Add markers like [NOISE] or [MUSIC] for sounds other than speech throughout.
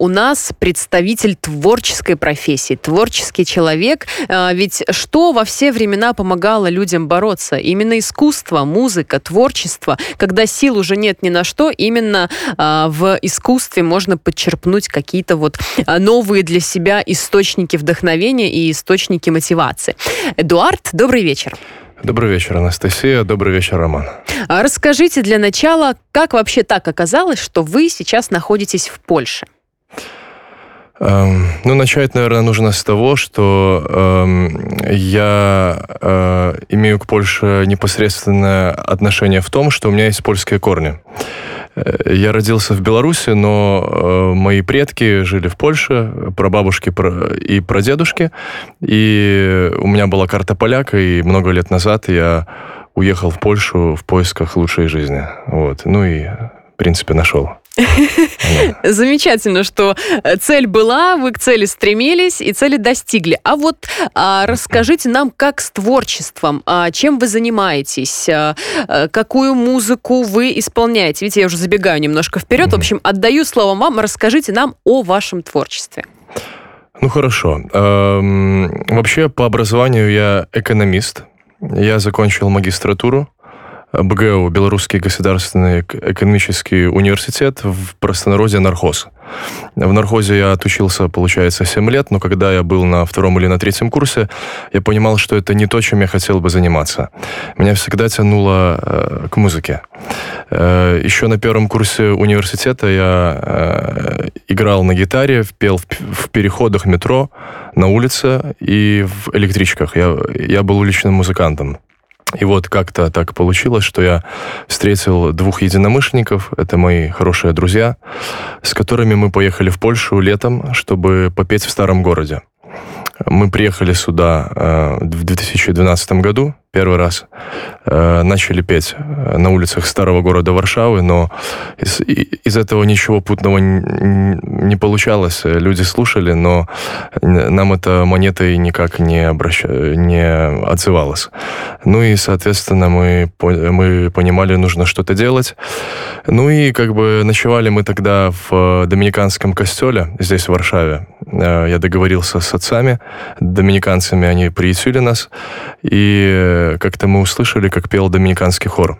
у нас представитель творческой профессии, творческий человек. А, ведь что во все времена помогало людям бороться? Именно искусство, музыка, творчество. Когда сил уже нет ни на что, именно а, в искусстве можно подчерпнуть какие-то вот новые для себя источники вдохновения и источники мотивации. Эдуард, добрый вечер. Добрый вечер, Анастасия. Добрый вечер, Роман. А расскажите для начала, как вообще так оказалось, что вы сейчас находитесь в Польше? Эм, ну, начать, наверное, нужно с того, что эм, я э, имею к Польше непосредственное отношение в том, что у меня есть польские корни. Э, я родился в Беларуси, но э, мои предки жили в Польше, прабабушки и прадедушки. И у меня была карта поляка, и много лет назад я уехал в Польшу в поисках лучшей жизни. Вот. Ну и, в принципе, нашел. [LAUGHS] Замечательно, что э, цель была, вы к цели стремились и цели достигли. А вот а, расскажите нам, как с творчеством, а, чем вы занимаетесь, а, а, какую музыку вы исполняете. Видите, я уже забегаю немножко вперед. В общем, отдаю слово вам, расскажите нам о вашем творчестве. Ну хорошо. Эм, вообще по образованию я экономист. Я закончил магистратуру БГУ, Белорусский государственный экономический университет, в простонародье нархоз. В нархозе я отучился, получается, 7 лет, но когда я был на втором или на третьем курсе, я понимал, что это не то, чем я хотел бы заниматься. Меня всегда тянуло э, к музыке. Э, еще на первом курсе университета я э, играл на гитаре, пел в, в переходах метро, на улице и в электричках. Я, я был уличным музыкантом. И вот как-то так получилось, что я встретил двух единомышленников, это мои хорошие друзья, с которыми мы поехали в Польшу летом, чтобы попеть в старом городе. Мы приехали сюда э, в 2012 году, первый раз. Э, начали петь э, на улицах старого города Варшавы, но из, из этого ничего путного не получалось. Люди слушали, но нам это монетой никак не, обращ... не отзывалось. Ну и, соответственно, мы, мы понимали, нужно что-то делать. Ну и как бы ночевали мы тогда в доминиканском костеле здесь, в Варшаве. Я договорился с отцами, доминиканцами, они приютили нас, и как-то мы услышали, как пел доминиканский хор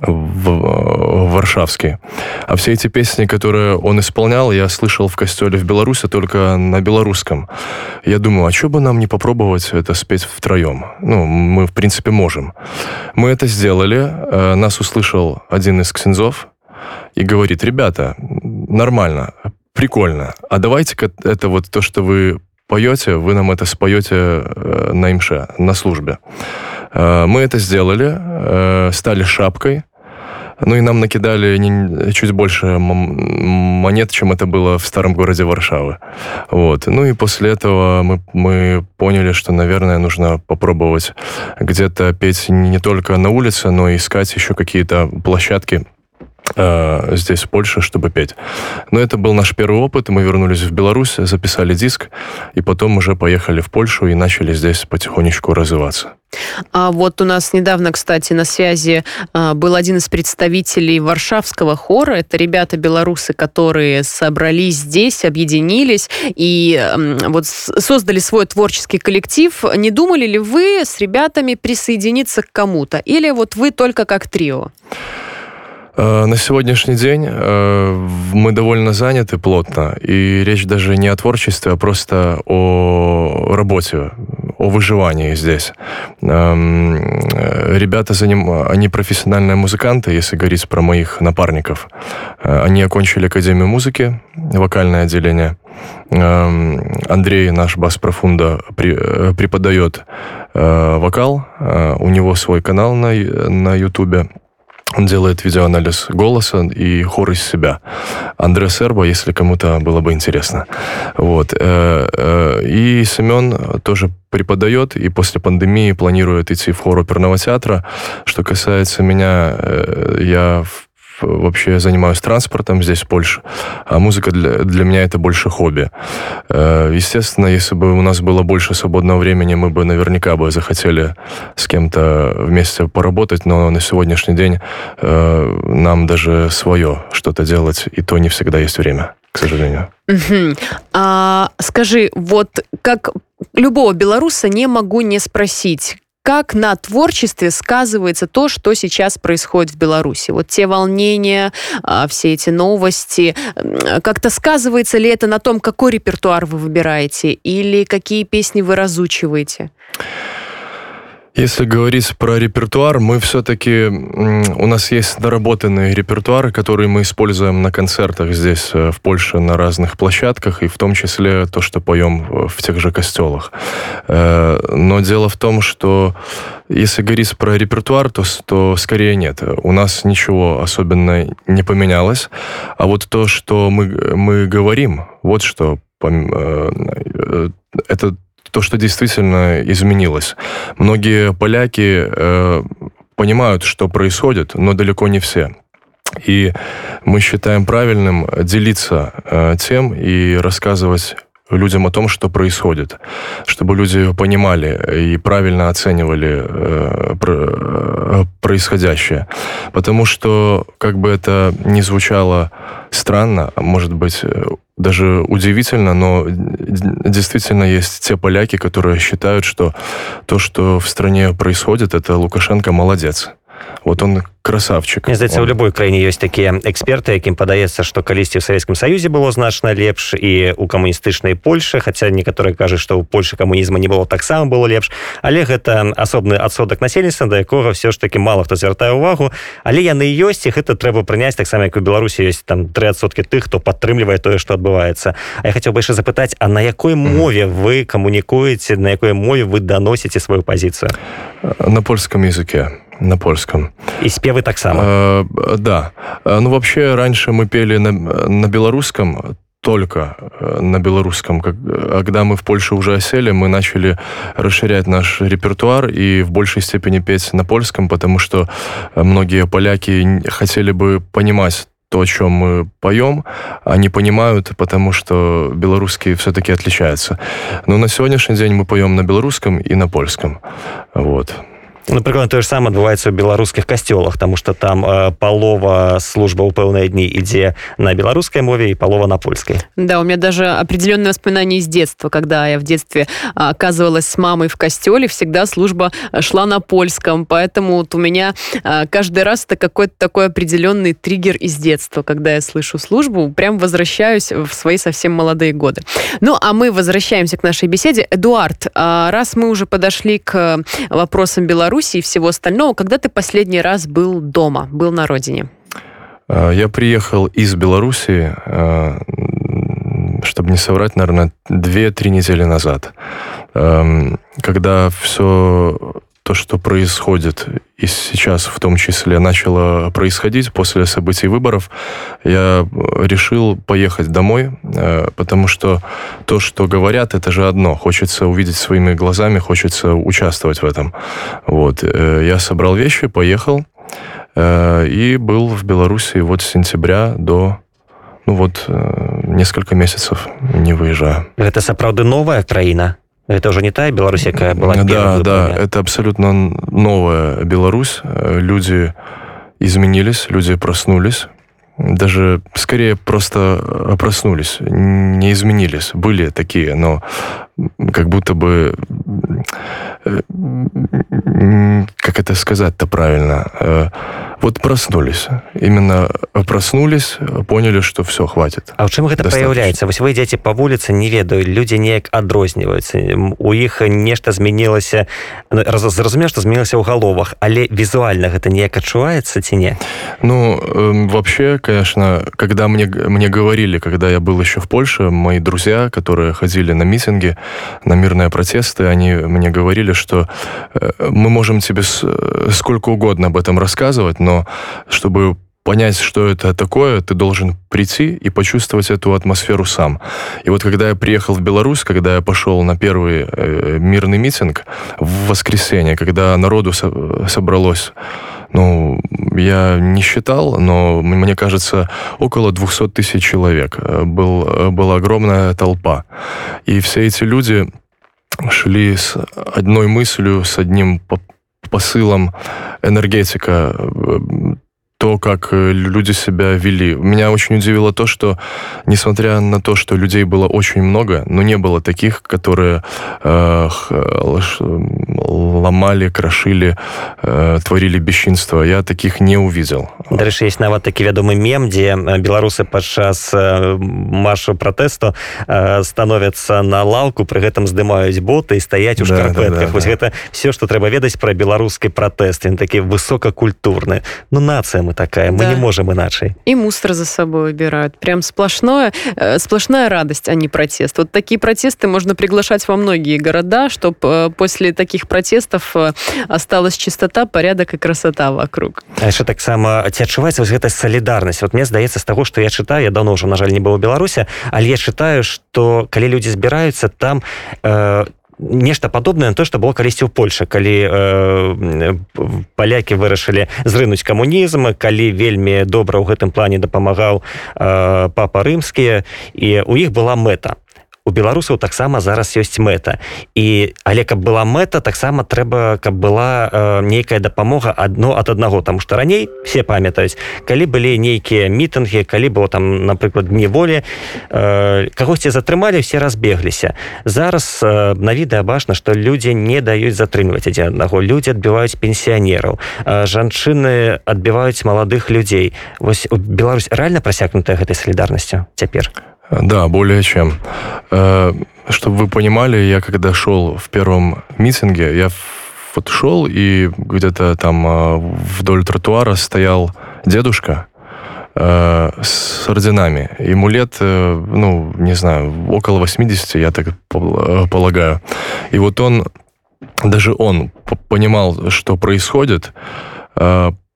в, в Варшавский. А все эти песни, которые он исполнял, я слышал в костеле в Беларуси только на белорусском. Я думаю, а что бы нам не попробовать это спеть втроем? Ну, мы, в принципе, можем. Мы это сделали. Э, нас услышал один из ксензов и говорит, ребята, нормально, прикольно. А давайте-ка это вот то, что вы поете, вы нам это споете э, на имше, на службе. Э, мы это сделали, э, стали шапкой, ну и нам накидали не, чуть больше монет, чем это было в старом городе Варшавы. Вот. Ну и после этого мы, мы поняли, что, наверное, нужно попробовать где-то петь не только на улице, но и искать еще какие-то площадки, э, здесь, в Польше, чтобы петь. Но это был наш первый опыт. Мы вернулись в Беларусь, записали диск, и потом уже поехали в Польшу и начали здесь потихонечку развиваться. А вот у нас недавно, кстати, на связи а, был один из представителей Варшавского хора. Это ребята-белорусы, которые собрались здесь, объединились и вот создали свой творческий коллектив. Не думали ли вы с ребятами присоединиться к кому-то? Или вот вы только как трио? Э, на сегодняшний день э, мы довольно заняты плотно, и речь даже не о творчестве, а просто о работе, о выживании здесь. Эм, э, ребята, за ним, они профессиональные музыканты, если говорить про моих напарников. Они окончили Академию музыки, вокальное отделение. Эм, Андрей, наш бас-профунда, преподает вокал. У него свой канал на, на YouTube он делает видеоанализ голоса и хор из себя. Андре Сербо, если кому-то было бы интересно. Вот. Э, э, и Семен тоже преподает и после пандемии планирует идти в хор оперного театра. Что касается меня, э, я вообще занимаюсь транспортом здесь, в Польше, а музыка для, для меня это больше хобби. Э, естественно, если бы у нас было больше свободного времени, мы бы наверняка бы захотели с кем-то вместе поработать, но на сегодняшний день э, нам даже свое что-то делать, и то не всегда есть время. к сожалению. А, скажи, вот как любого белоруса не могу не спросить, как на творчестве сказывается то, что сейчас происходит в Беларуси? Вот те волнения, а, все эти новости, как-то сказывается ли это на том, какой репертуар вы выбираете или какие песни вы разучиваете? Если говорить про репертуар, мы все-таки... У нас есть наработанный репертуар, который мы используем на концертах здесь, э, в Польше, на разных площадках, и в том числе то, что поем в тех же костелах. Э, но дело в том, что если говорить про репертуар, то, то скорее нет. У нас ничего особенно не поменялось. А вот то, что мы, мы говорим, вот что э, это то, что действительно изменилось. Многие поляки э, понимают, что происходит, но далеко не все. И мы считаем правильным делиться э, тем и рассказывать людям о том, что происходит, чтобы люди понимали и правильно оценивали э, э, происходящее. Потому что, как бы это ни звучало странно, может быть, э, даже удивительно, но действительно есть те поляки, которые считают, что то, что в стране происходит, это Лукашенко молодец. Вот он красавчик. Мне здаецца у любой краіне ёсць такія эксперты якім падаецца што калісьці ў савецкім саюзе было значна лепш і у камуністычнай Польшы хаця некаторыя кажуць што ў Польшы камунізма не было таксама было лепш але гэта асобны адсотак насельніцтва да якога все ж таки мало хто звяртае увагу. Але яны ёсць і гэта трэба прыняць таксама як у Беларусі ёсць там тры адсоткі тых хто падтрымлівае тое што адбываецца А я хацеў бы яшчэ запытаць а на якой мове вы камунікуеце на якой мове вы даносіце сваю пазіцыю на польском языке на польском. И спевы так само? Э, да. Ну, вообще, раньше мы пели на, на белорусском, только э, на белорусском. Когда мы в Польше уже осели, мы начали расширять наш репертуар и в большей степени петь на польском, потому что многие поляки хотели бы понимать то, о чем мы поем, они понимают, потому что белорусский все-таки отличается. Но на сегодняшний день мы поем на белорусском и на польском. Вот. напрыклад тое ж сам адбываецца ў беларускіх касцёлах тому что там э, палова служба ў пэўныя дні ідзе на беларускай мове и палова на польской да у меня даже определенное воспоминание из детства когда я в детстве оказывалась с мамой в костеле всегда служба шла на польском поэтому вот у меня э, каждый раз это какой-то такой определенный триггер из детства когда я слышу службу прям возвращаюсь в свои совсем молодые годы ну а мы возвращаемся к нашей беседе эдуард а, раз мы уже подошли к вопросам беларуси Беларуси и всего остального. Когда ты последний раз был дома, был на родине? А, я приехал из Беларуси, а, чтобы не соврать, наверное, 2-3 недели назад. Когда все то, что происходит и сейчас в том числе начало происходить после событий выборов, я решил поехать домой, э, потому что то, что говорят, это же одно. Хочется увидеть своими глазами, хочется участвовать в этом. Вот. Э, я собрал вещи, поехал э, и был в Беларуси вот с сентября до ну вот несколько месяцев не выезжаю. Это сапраўды новая краіна Это уже не та Беларусь, якая была Да, да, это абсолютно новая Беларусь. Люди изменились, люди проснулись. Даже скорее просто проснулись, не изменились. Были такие, но как будто бы э, как это сказать-то правильно? Э, вот проснулись. Именно проснулись, поняли, что все, хватит. А ў чым гэта праяўляецца? Вось вы ідзеце па вуліцы, не ведаю, людзі неяк адрозніваюцца. У іх нешта змянілася, зразумеў, што змянілася ў галовах, але візуальна гэта неяк адчуваецца ці не? Ну, э, вообще, конечно, когда мне, мне говорили, когда я был еще в Польше, мои друзья, которые ходили на митинги, на мирные протесты, они мне говорили, что э, мы можем тебе сколько угодно об этом рассказывать, но чтобы понять, что это такое, ты должен прийти и почувствовать эту атмосферу сам. И вот когда я приехал в Беларусь, когда я пошел на первый э, мирный митинг в воскресенье, когда народу со собралось, ну, я не считал, но мне кажется, около 200 тысяч человек. Э, был, э, была огромная толпа. И все эти люди шли с одной мыслью, с одним посылом энергетика то, как э, люди себя вели. Меня очень удивило то, что, несмотря на то, что людей было очень много, но не было таких, которые э, ломали, крошили, э, творили бесчинство. Я таких не увидел. Дарэчы, есть нават такі вядомы мем, дзе беларусы падчас маршу пратэсту становятся на лаўку, пры гэтым здымаюць боты і стаяць у шкарпэтках. Да, да, да, Вось да. гэта все, што трэба ведаць пра беларускі пратэст. Ён такі высокакультурны. Ну нацыя мы такая, мы да. не можем иначе. И мусор за собой убирают. Прям сплошное, э, сплошная радость, а не протест. Вот такие протесты можно приглашать во многие города, чтобы э, после таких протестов э, осталась чистота, порядок и красота вокруг. А еще так само, ці адчуваецца вось гэтая салідарнасць вот мне здаецца з таго што я чытаю я давно ўжо на жаль не быў у беларусе але я чытаю што калі людзі збіраюцца там э, нешта падобнае на то што было калісьці ў Польше калі э, палякі вырашылі зрынуць камунізм калі вельмі добра ў гэтым плане дапамагаў э, папа рымскія і у іх была мэта у беларусаў таксама зараз ёсць мэта. І але каб была мэта таксама трэба каб была э, нейкая дапамога адно ад аднаго. Там што раней все памятаюць калі былі нейкія мітынгі калі было там напрыклад неволі э, кагосьці затрымалі все разбегліся. Зараз э, на відэа бачна што людзі не даюць затрымліваць адзін аднаго. Людзі адбіваюць пенсіянераў. Э, жанчыны адбіваюць маладых людзей. Вось Беларусь рэальна прасякнутая гэтай салідарнасцю цяпер? у Да, более чем. Э, чтобы вы понимали, я когда шел в первом митинге, я вот шел, и где-то там э, вдоль тротуара стоял дедушка э, с орденами. Ему лет, ну, не знаю, около 80, я так полагаю. И вот он, даже он понимал, что происходит,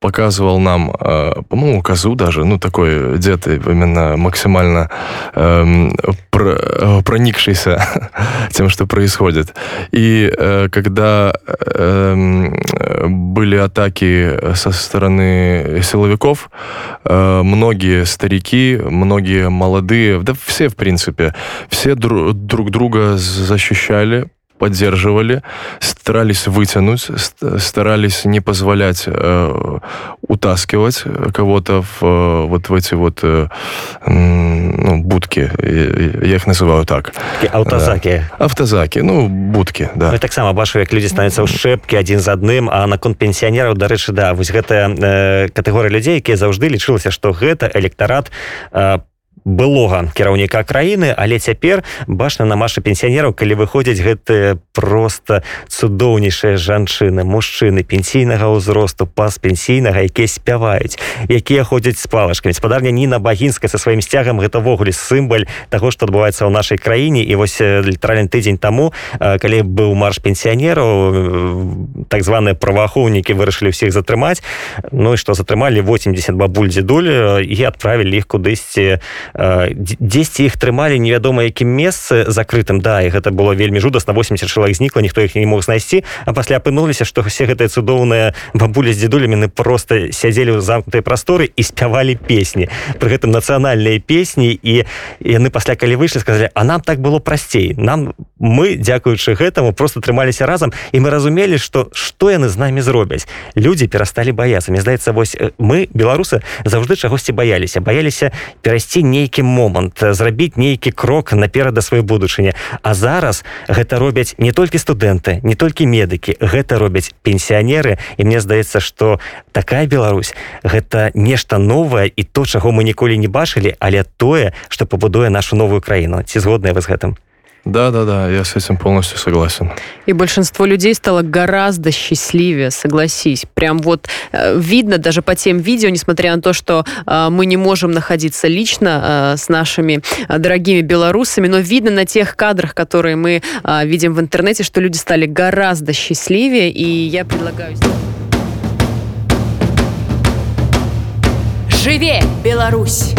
показывал нам, э, по-моему, козу даже, ну, такой дед именно максимально эм, про, проникшийся [LAUGHS] тем, что происходит. И э, когда э, были атаки со стороны силовиков, э, многие старики, многие молодые, да все, в принципе, все дру, друг друга защищали, поддерживали, старались вытянуть, старались не позволять э, утаскивать кого-то в, э, вот в эти вот э, ну, будки, я их называю так. Автозаки. Да. Автозаки, ну, будки, да. Ну, так само бачу, як люди становятся ў шэпкі адзін з адным, а наконт пенсіянераў, дарэчы, да, вось гэтая э, катэгорыя людзей, якія заўжды лічылася, што гэта электарат э, былога кіраўніка краіны але цяпер бачна на маша пенсіянераў калі выходзяць гэтыя просто цудоўнейшыя жанчыны мужчыны пенсійнага ўзросту пас пенсійнага якія спяваюць якія ходзяць з палачкамі спадарня Ніна багінская са сваім сцягам гэта ввогуле сімбаль таго што адбываецца ў нашай краіне. І вось літаральны тыдзень таму калі быў марш пенсіянераў так званыя праваахоўнікі вырашылі ўсіх затрымаць. Ну і што затрымалі 80 бабуль дзедуль і адправілі іх кудысьці дзесьці іх трымалі невядома якім месцы закрытым. Да і гэта было вельмі жудасна 80 чалавек знікла ніхто іх не мог знайсці. А пасля апынуліся што все гэтыя цудоўныя бабулі з дзедулямі просто сядзелі ў замкнутай прасторы і спявалі песні. Пры гэтым нацыянальныя песні і яны пасля калі выйшлі сказалі а нам так было прасцей. Нам мы дзякуючы гэтаму просто трымаліся разам і мы разумелі што што яны з намі зробяць. Людзі перасталі баяцца. Мне здаецца вось мы беларусы заўжды чагосьці баяліся. Баяліся перайсці не нейкі момант зрабіць нейкі крок наперада сваёй будучыні. А зараз гэта робяць не толькі студэнты не толькі медыкі гэта робяць пенсіянеры. І мне здаецца что такая Беларусь гэта нешта новае і то чаго мы ніколі не бачылі але тое что пабудуе нашу новую краіну. Ці згодная вы з гэтым Да, да, да, я с этим полностью согласен. И большинство людей стало гораздо счастливее, согласись. Прям вот э, видно даже по тем видео, несмотря на то, что э, мы не можем находиться лично э, с нашими э, дорогими белорусами, но видно на тех кадрах, которые мы э, видим в интернете, что люди стали гораздо счастливее. И я предлагаю... Живе, Беларусь!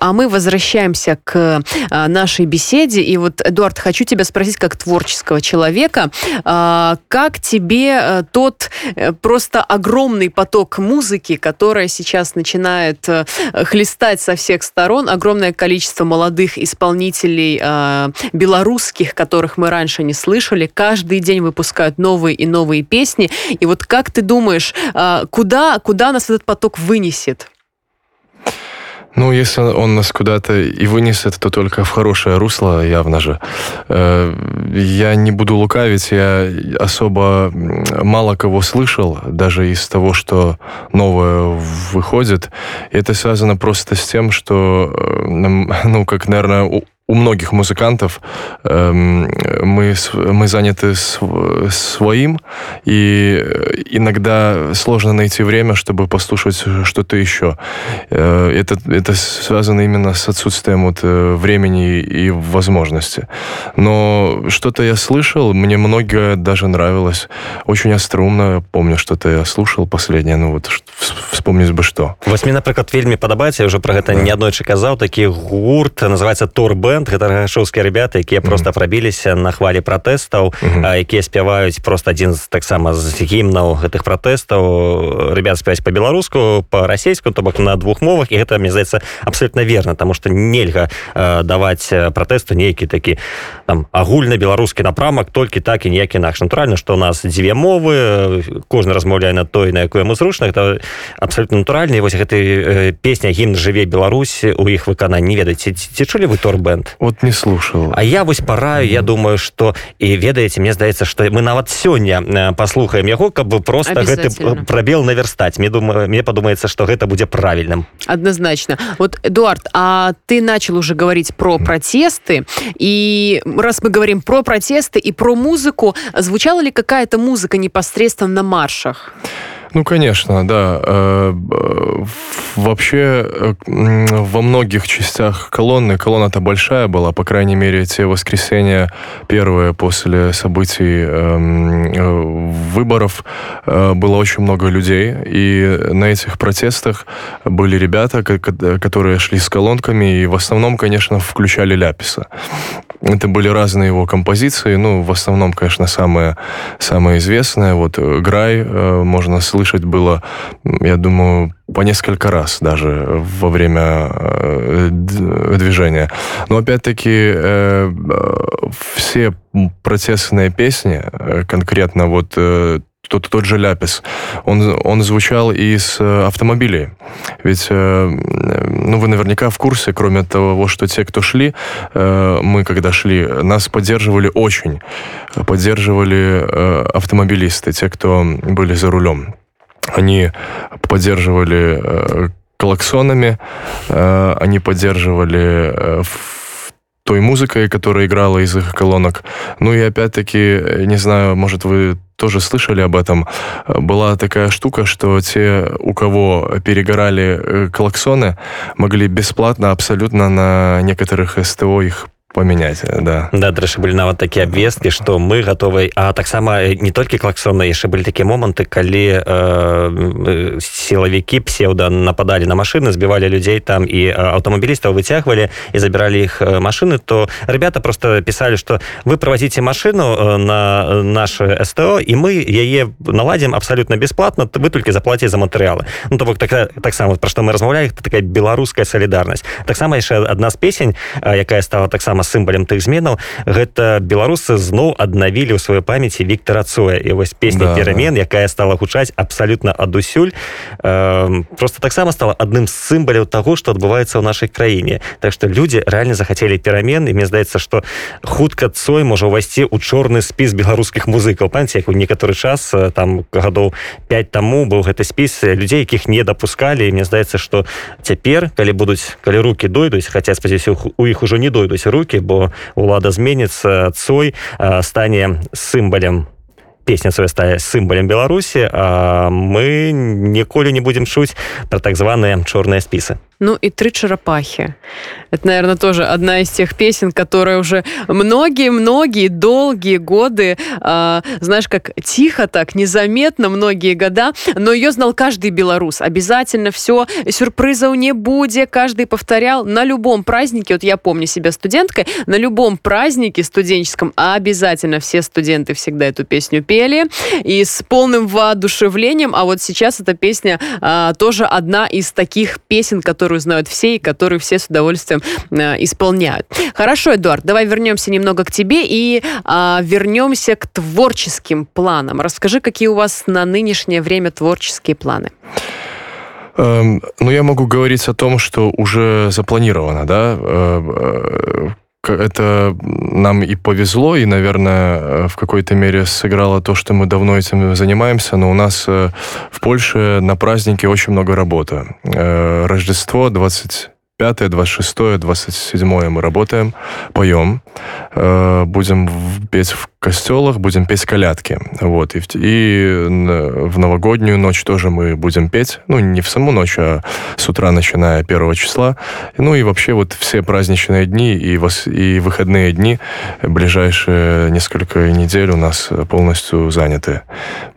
А мы возвращаемся к а, нашей беседе. И вот, Эдуард, хочу тебя спросить как творческого человека, а, как тебе а, тот а, просто огромный поток музыки, которая сейчас начинает а, хлестать со всех сторон, огромное количество молодых исполнителей а, белорусских, которых мы раньше не слышали, каждый день выпускают новые и новые песни. И вот как ты думаешь, куда, куда нас этот поток вынесет? Ну, если он нас куда-то и вынесет, то только в хорошее русло, явно же. Э, я не буду лукавить, я особо мало кого слышал, даже из того, что новое выходит. Это связано просто с тем, что, э, [LAUGHS] ну, как, наверное, у многих музыкантов эм, мы, мы заняты своим, и иногда сложно найти время, чтобы послушать что-то еще. Э, это, это связано именно с отсутствием вот э, времени и возможности. Но что-то я слышал, мне многое даже нравилось. Очень остроумно, помню, что-то я слушал последнее, ну вот вспомнить бы что. Вось мне, напрыклад, вельмі падабаецца, я уже про гэта да. неаднойчы казаў, такі гурт называется Торбен бэнд гэта рагашоўскія ребята якія просто прабіліся на хвалі пратэстаў якія спяваюць просто адзін з таксама з гімнаў гэтых пратэстаў ребят спяваць по-беларуску по-расейску то бок на двух мовах і гэта мне здаецца абсолютно верно тому что нельга даваць пратэсту нейкі такі там агульна беларускі напрамак толькі так і ніяк інакш натуральна что у нас дзве мовы кожны размаўляе на той на якое мы зручна это абсолютно натуральна вось гэты песня гімн жыве Беларусь у іх выкананні ведаеце ці чулі вы торбенд вот не слушал. А я вось параю я думаю что і ведаеце мне здаецца что мы нават сёння э, послухаем яго каб бы просто гэты пробел наверстать мне думаю мне подумаецца что гэта будзе правильным однозначно вот эдуард а ты начал уже говорить про протесты. И раз мы говорим про протесты и про музыку звучала ли какая-то музыка непосредственно на маршах Ну, конечно, да. Э, вообще, э, во многих частях колонны, колонна-то большая была, по крайней мере, те воскресенья первые после событий эм, э, выборов было очень много людей, и на этих протестах были ребята, которые шли с колонками, и в основном, конечно, включали Ляписа. Это были разные его композиции, ну, в основном, конечно, самые, самые известные. Вот «Грай» можно слышать было, я думаю, по несколько раз даже во время э, движения. Но опять-таки э, все протестные песни, э, конкретно вот тот, тот же ляпис, он, он звучал из автомобилей. Ведь, ну, вы наверняка в курсе, кроме того, что те, кто шли, мы когда шли, нас поддерживали очень. Поддерживали автомобилисты, те, кто были за рулем. Они поддерживали э, клаксонами, э, они поддерживали э, той музыкой, которая играла из их колонок. Ну и опять-таки, не знаю, может вы тоже слышали об этом, была такая штука, что те, у кого перегорали клаксоны, могли бесплатно абсолютно на некоторых СТО их поменять да. Да дарэчы былі нават такія абвесткі што мы гатовы а таксама не толькі клаксоны яшчэ былі такія моманты калі э, сілавікі псеўда нападалі на машины збівалі людзей там і аўтамабілістаў выцягвалі і забіралі іх машины то ребята просто пісалі што вы правазіце машину на наше СТО і мы яе наладзім абсалютна бесплатно вы толькі заплаце за матэрыялы ну то бок так таксама пра што мы размаўлялі такая беларуская салідарнасць таксама яшчэ адна з песень якая стала таксама таксама сімбалем тых зменаў гэта беларусы зноў аднавілі ў сваёй памяці Віктора Цоя. І вось песня да, перамен да. якая стала гучаць абсалютна адусюль э, просто таксама стала адным з сімбаляў таго што адбываецца ў нашай краіне. Так што людзі рэальна захацелі перамен і мне здаецца што хутка цой можа ўвайсці ў чорны спіс беларускіх музыкаў. Памяці як у некаторы час там гадоў 5 таму быў гэты спіс людзей якіх не дапускалі. Мне здаецца што цяпер калі будуць калі руки дойдуць хаця спадзяюся у іх ужо не дойдуць руки бо улада зменіцца цой стане сімбалем песня свая стае сімбалем беларусі а мы ніколі не будем чуць про так званые чорные спісы Ну и «Три черепахи». Это, наверное, тоже одна из тех песен, которая уже многие-многие долгие годы, э, знаешь, как тихо так, незаметно, многие года, но ее знал каждый белорус. Обязательно все, сюрпризов не будет, каждый повторял на любом празднике, вот я помню себя студенткой, на любом празднике студенческом обязательно все студенты всегда эту песню пели, и с полным воодушевлением, а вот сейчас эта песня э, тоже одна из таких песен, которую знают все и которую все с удовольствием э, исполняют. Хорошо, Эдуард, давай вернемся немного к тебе и э, вернемся к творческим планам. Расскажи, какие у вас на нынешнее время творческие планы? Эм, ну, я могу говорить о том, что уже запланировано, да, э, э, это нам и повезло, и, наверное, в какой-то мере сыграло то, что мы давно этим занимаемся, но у нас э, в Польше на празднике очень много работы. Э, Рождество 25, 26, 27 мы работаем, поем, э, будем петь в костелах будем петь колядки. Вот. И, в, и в новогоднюю ночь тоже мы будем петь. Ну, не в саму ночь, а с утра, начиная первого числа. Ну и вообще вот все праздничные дни и, вос, и выходные дни, ближайшие несколько недель у нас полностью заняты.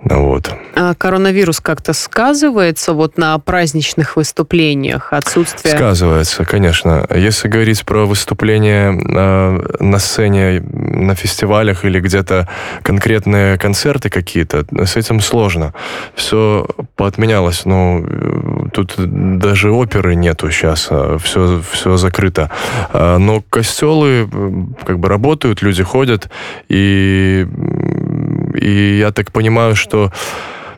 Вот. А коронавирус как-то сказывается вот на праздничных выступлениях? Отсутствие... Сказывается, конечно. Если говорить про выступления э, на сцене, на фестивалях или где где-то конкретные концерты какие-то, с этим сложно. Все поотменялось, ну, тут даже оперы нету сейчас, все, все закрыто. А, но костелы как бы работают, люди ходят, и, и я так понимаю, что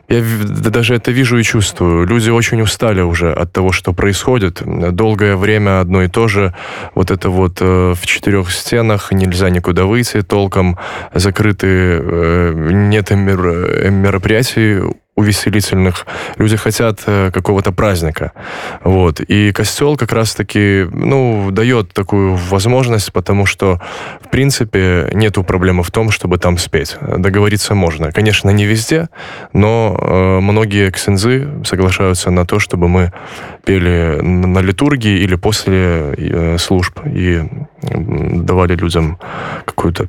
я даже это вижу и чувствую. Люди очень устали уже от того, что происходит. Долгое время одно и то же. Вот это вот э, в четырех стенах, нельзя никуда выйти толком, закрыты, э, нет мероприятий увеселительных. Люди хотят э, какого-то праздника. Вот. И костел как раз-таки, ну, дает такую возможность, потому что, в принципе, нету проблемы в том, чтобы там спеть. Договориться можно. Конечно, не везде, но э, многие ксензы соглашаются на то, чтобы мы пели на литургии или после э, служб и давали людям какую-то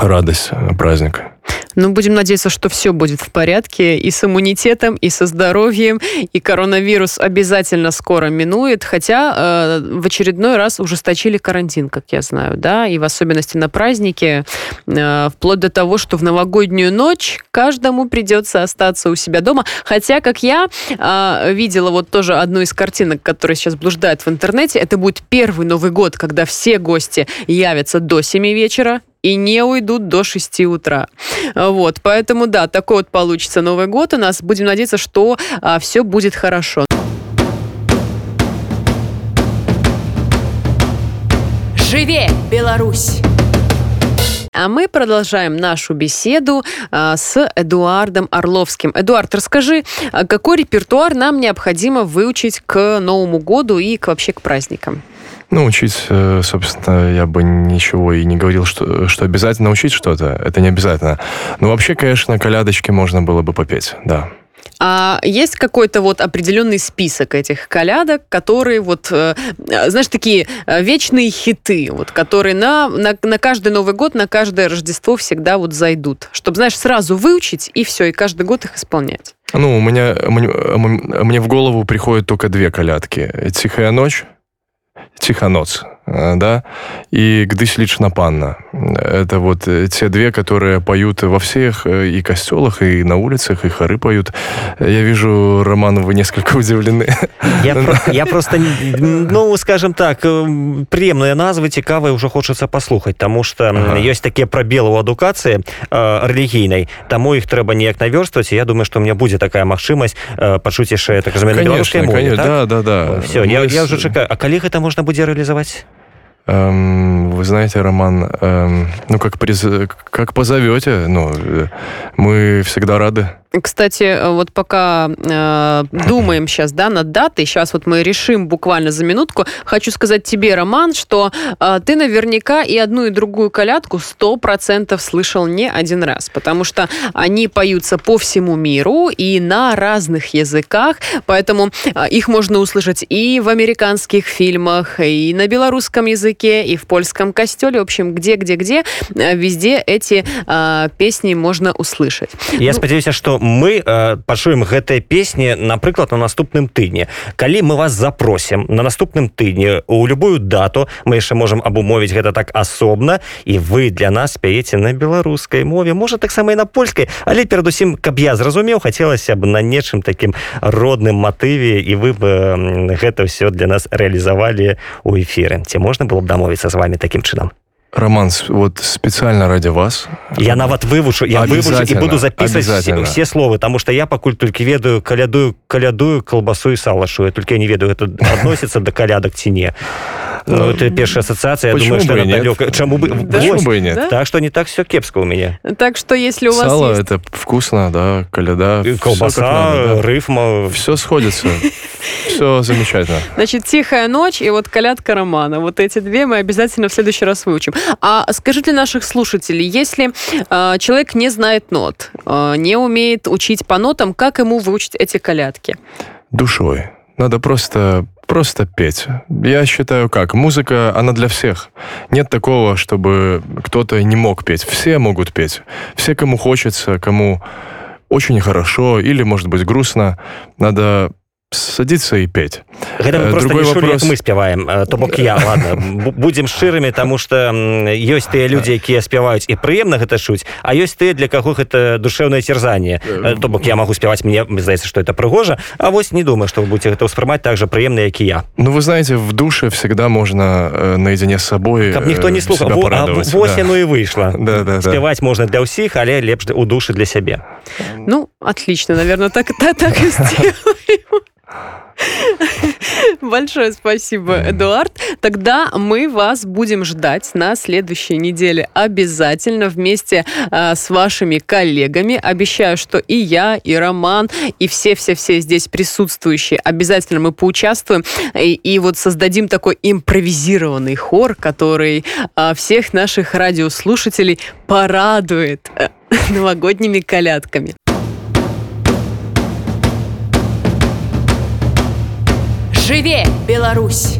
радость праздника. Ну, будем надеяться, что все будет в порядке. И с иммунитетом, и со здоровьем, и коронавирус обязательно скоро минует, хотя э, в очередной раз ужесточили карантин, как я знаю, да, и в особенности на праздники, э, вплоть до того, что в новогоднюю ночь каждому придется остаться у себя дома, хотя, как я э, видела вот тоже одну из картинок, которая сейчас блуждает в интернете, это будет первый Новый год, когда все гости явятся до 7 вечера, и не уйдут до 6 утра. Вот, поэтому, да, такой вот получится Новый год у нас. Будем надеяться, что а, все будет хорошо. Живе, Беларусь! А мы продолжаем нашу беседу а, с Эдуардом Орловским. Эдуард, расскажи, а, какой репертуар нам необходимо выучить к Новому году и к, вообще к праздникам? Ну, учить, э, собственно, я бы ничего и не говорил, что, что обязательно учить что-то. Это не обязательно. Но вообще, конечно, колядочки можно было бы попеть, да. А есть какой-то вот определенный список этих колядок, которые вот, э, знаешь, такие э, вечные хиты, вот, которые на, на, на каждый Новый год, на каждое Рождество всегда вот зайдут, чтобы, знаешь, сразу выучить и все, и каждый год их исполнять. Ну, у меня, мне, мне в голову приходят только две колядки. «Тихая ночь» Тихоноц, да, и «Гдысь лично панна». Это вот э, те две, которые поют во всех э, и костелах, и на улицах, и хоры поют. Я вижу, Роман, вы несколько [LAUGHS] удивлены. Я, [LAUGHS] про, я просто, ну, скажем так, приемные назвы, цікавые уже хочется послухать, потому что ага. есть такие пробелы у адукации э, религийной, тому их трэба неяк наверстывать, и я думаю, что у меня будет такая магчымасць э, пачуць яшчэ так разумею, на беларускай мове, так? да, да, да. Все, я, я уже чекаю. А калі гэта можна будзе рэалізаваць Эм, вы знаете, Роман, эм, ну, как, приз... как позовете, ну, э, мы всегда рады. Кстати, э, вот пока э, думаем сейчас, да, над датой, сейчас вот мы решим буквально за минутку. Хочу сказать тебе, Роман, что э, ты наверняка и одну, и другую колядку сто процентов слышал не один раз, потому что они поются по всему миру и на разных языках, поэтому э, их можно услышать и в американских фильмах, и на белорусском языке, и в польском костеле, в общем, где-где-где, э, везде эти э, песни можно услышать. Я ну, спадзяюся, что мы э, пачуем гэтыя песні напрыклад на наступным тыдні. Калі мы вас запросім на наступным тыдні у любую дату мы яшчэ можемм абумовіць гэта так асобна і вы для нас спяеце на беларускай мове можа таксама і на польскай. Але перадусім каб я зразумеў хацелася б на нечым такім родным матыве і вы бы гэта ўсё для нас рэалізавалі у эфіры. Ці можна было б дамовіцца з вами таким чынам Роман, вот специально ради вас. Я нават вывучу, я вывучу и буду записывать все, все слова, потому что я покуль только ведаю калядую, калядую колбасу и салашу. Я только не ведаю, это [LAUGHS] относится до калядок ці Ну, это первая ассоциация, я думаю, что она далека. Чему бы, да? Почему бы и нет? Так что не так все кепско у меня. Так что если у вас Сало есть... это вкусно, да, коляда. И колбаса, надо, да. рифма. Все сходится. [LAUGHS] Все замечательно. Значит, «Тихая ночь» и вот «Колядка романа». Вот эти две мы обязательно в следующий раз выучим. А скажите наших слушателей, если э, человек не знает нот, э, не умеет учить по нотам, как ему выучить эти колядки? Душой. Надо просто просто петь. Я считаю как, музыка, она для всех. Нет такого, чтобы кто-то не мог петь. Все могут петь. Все, кому хочется, кому очень хорошо или, может быть, грустно. Надо садиться и петь. Гэта мы просто не шулі, вопрос... мы спяваем то бок я ладно будем шчырымі тому что ёсць тыя людзі якія спяваюць і прыемна гэта чуць а ёсць ты для каго гэта душевное терзание. То бок я могу спяваць мне здаецца что это прыгожа А вось не думаю что вы будете гэта ўспрымаць так же прыемна як і я. Ну вы знаете в душе всегда можно э, наедине с собой каб ніхто не слухаў вось да. ну і выйшла [LAUGHS] да, да, спяваць да. можно для ўсіх але лепш у душы для сябе Ну отлично наверное так так, так [LAUGHS] [LAUGHS] Большое спасибо, Эдуард. Тогда мы вас будем ждать на следующей неделе обязательно вместе а, с вашими коллегами. Обещаю, что и я, и Роман, и все-все-все здесь присутствующие обязательно мы поучаствуем и, и вот создадим такой импровизированный хор, который а, всех наших радиослушателей порадует э, [LAUGHS] новогодними колядками. Жыве, Беларусь!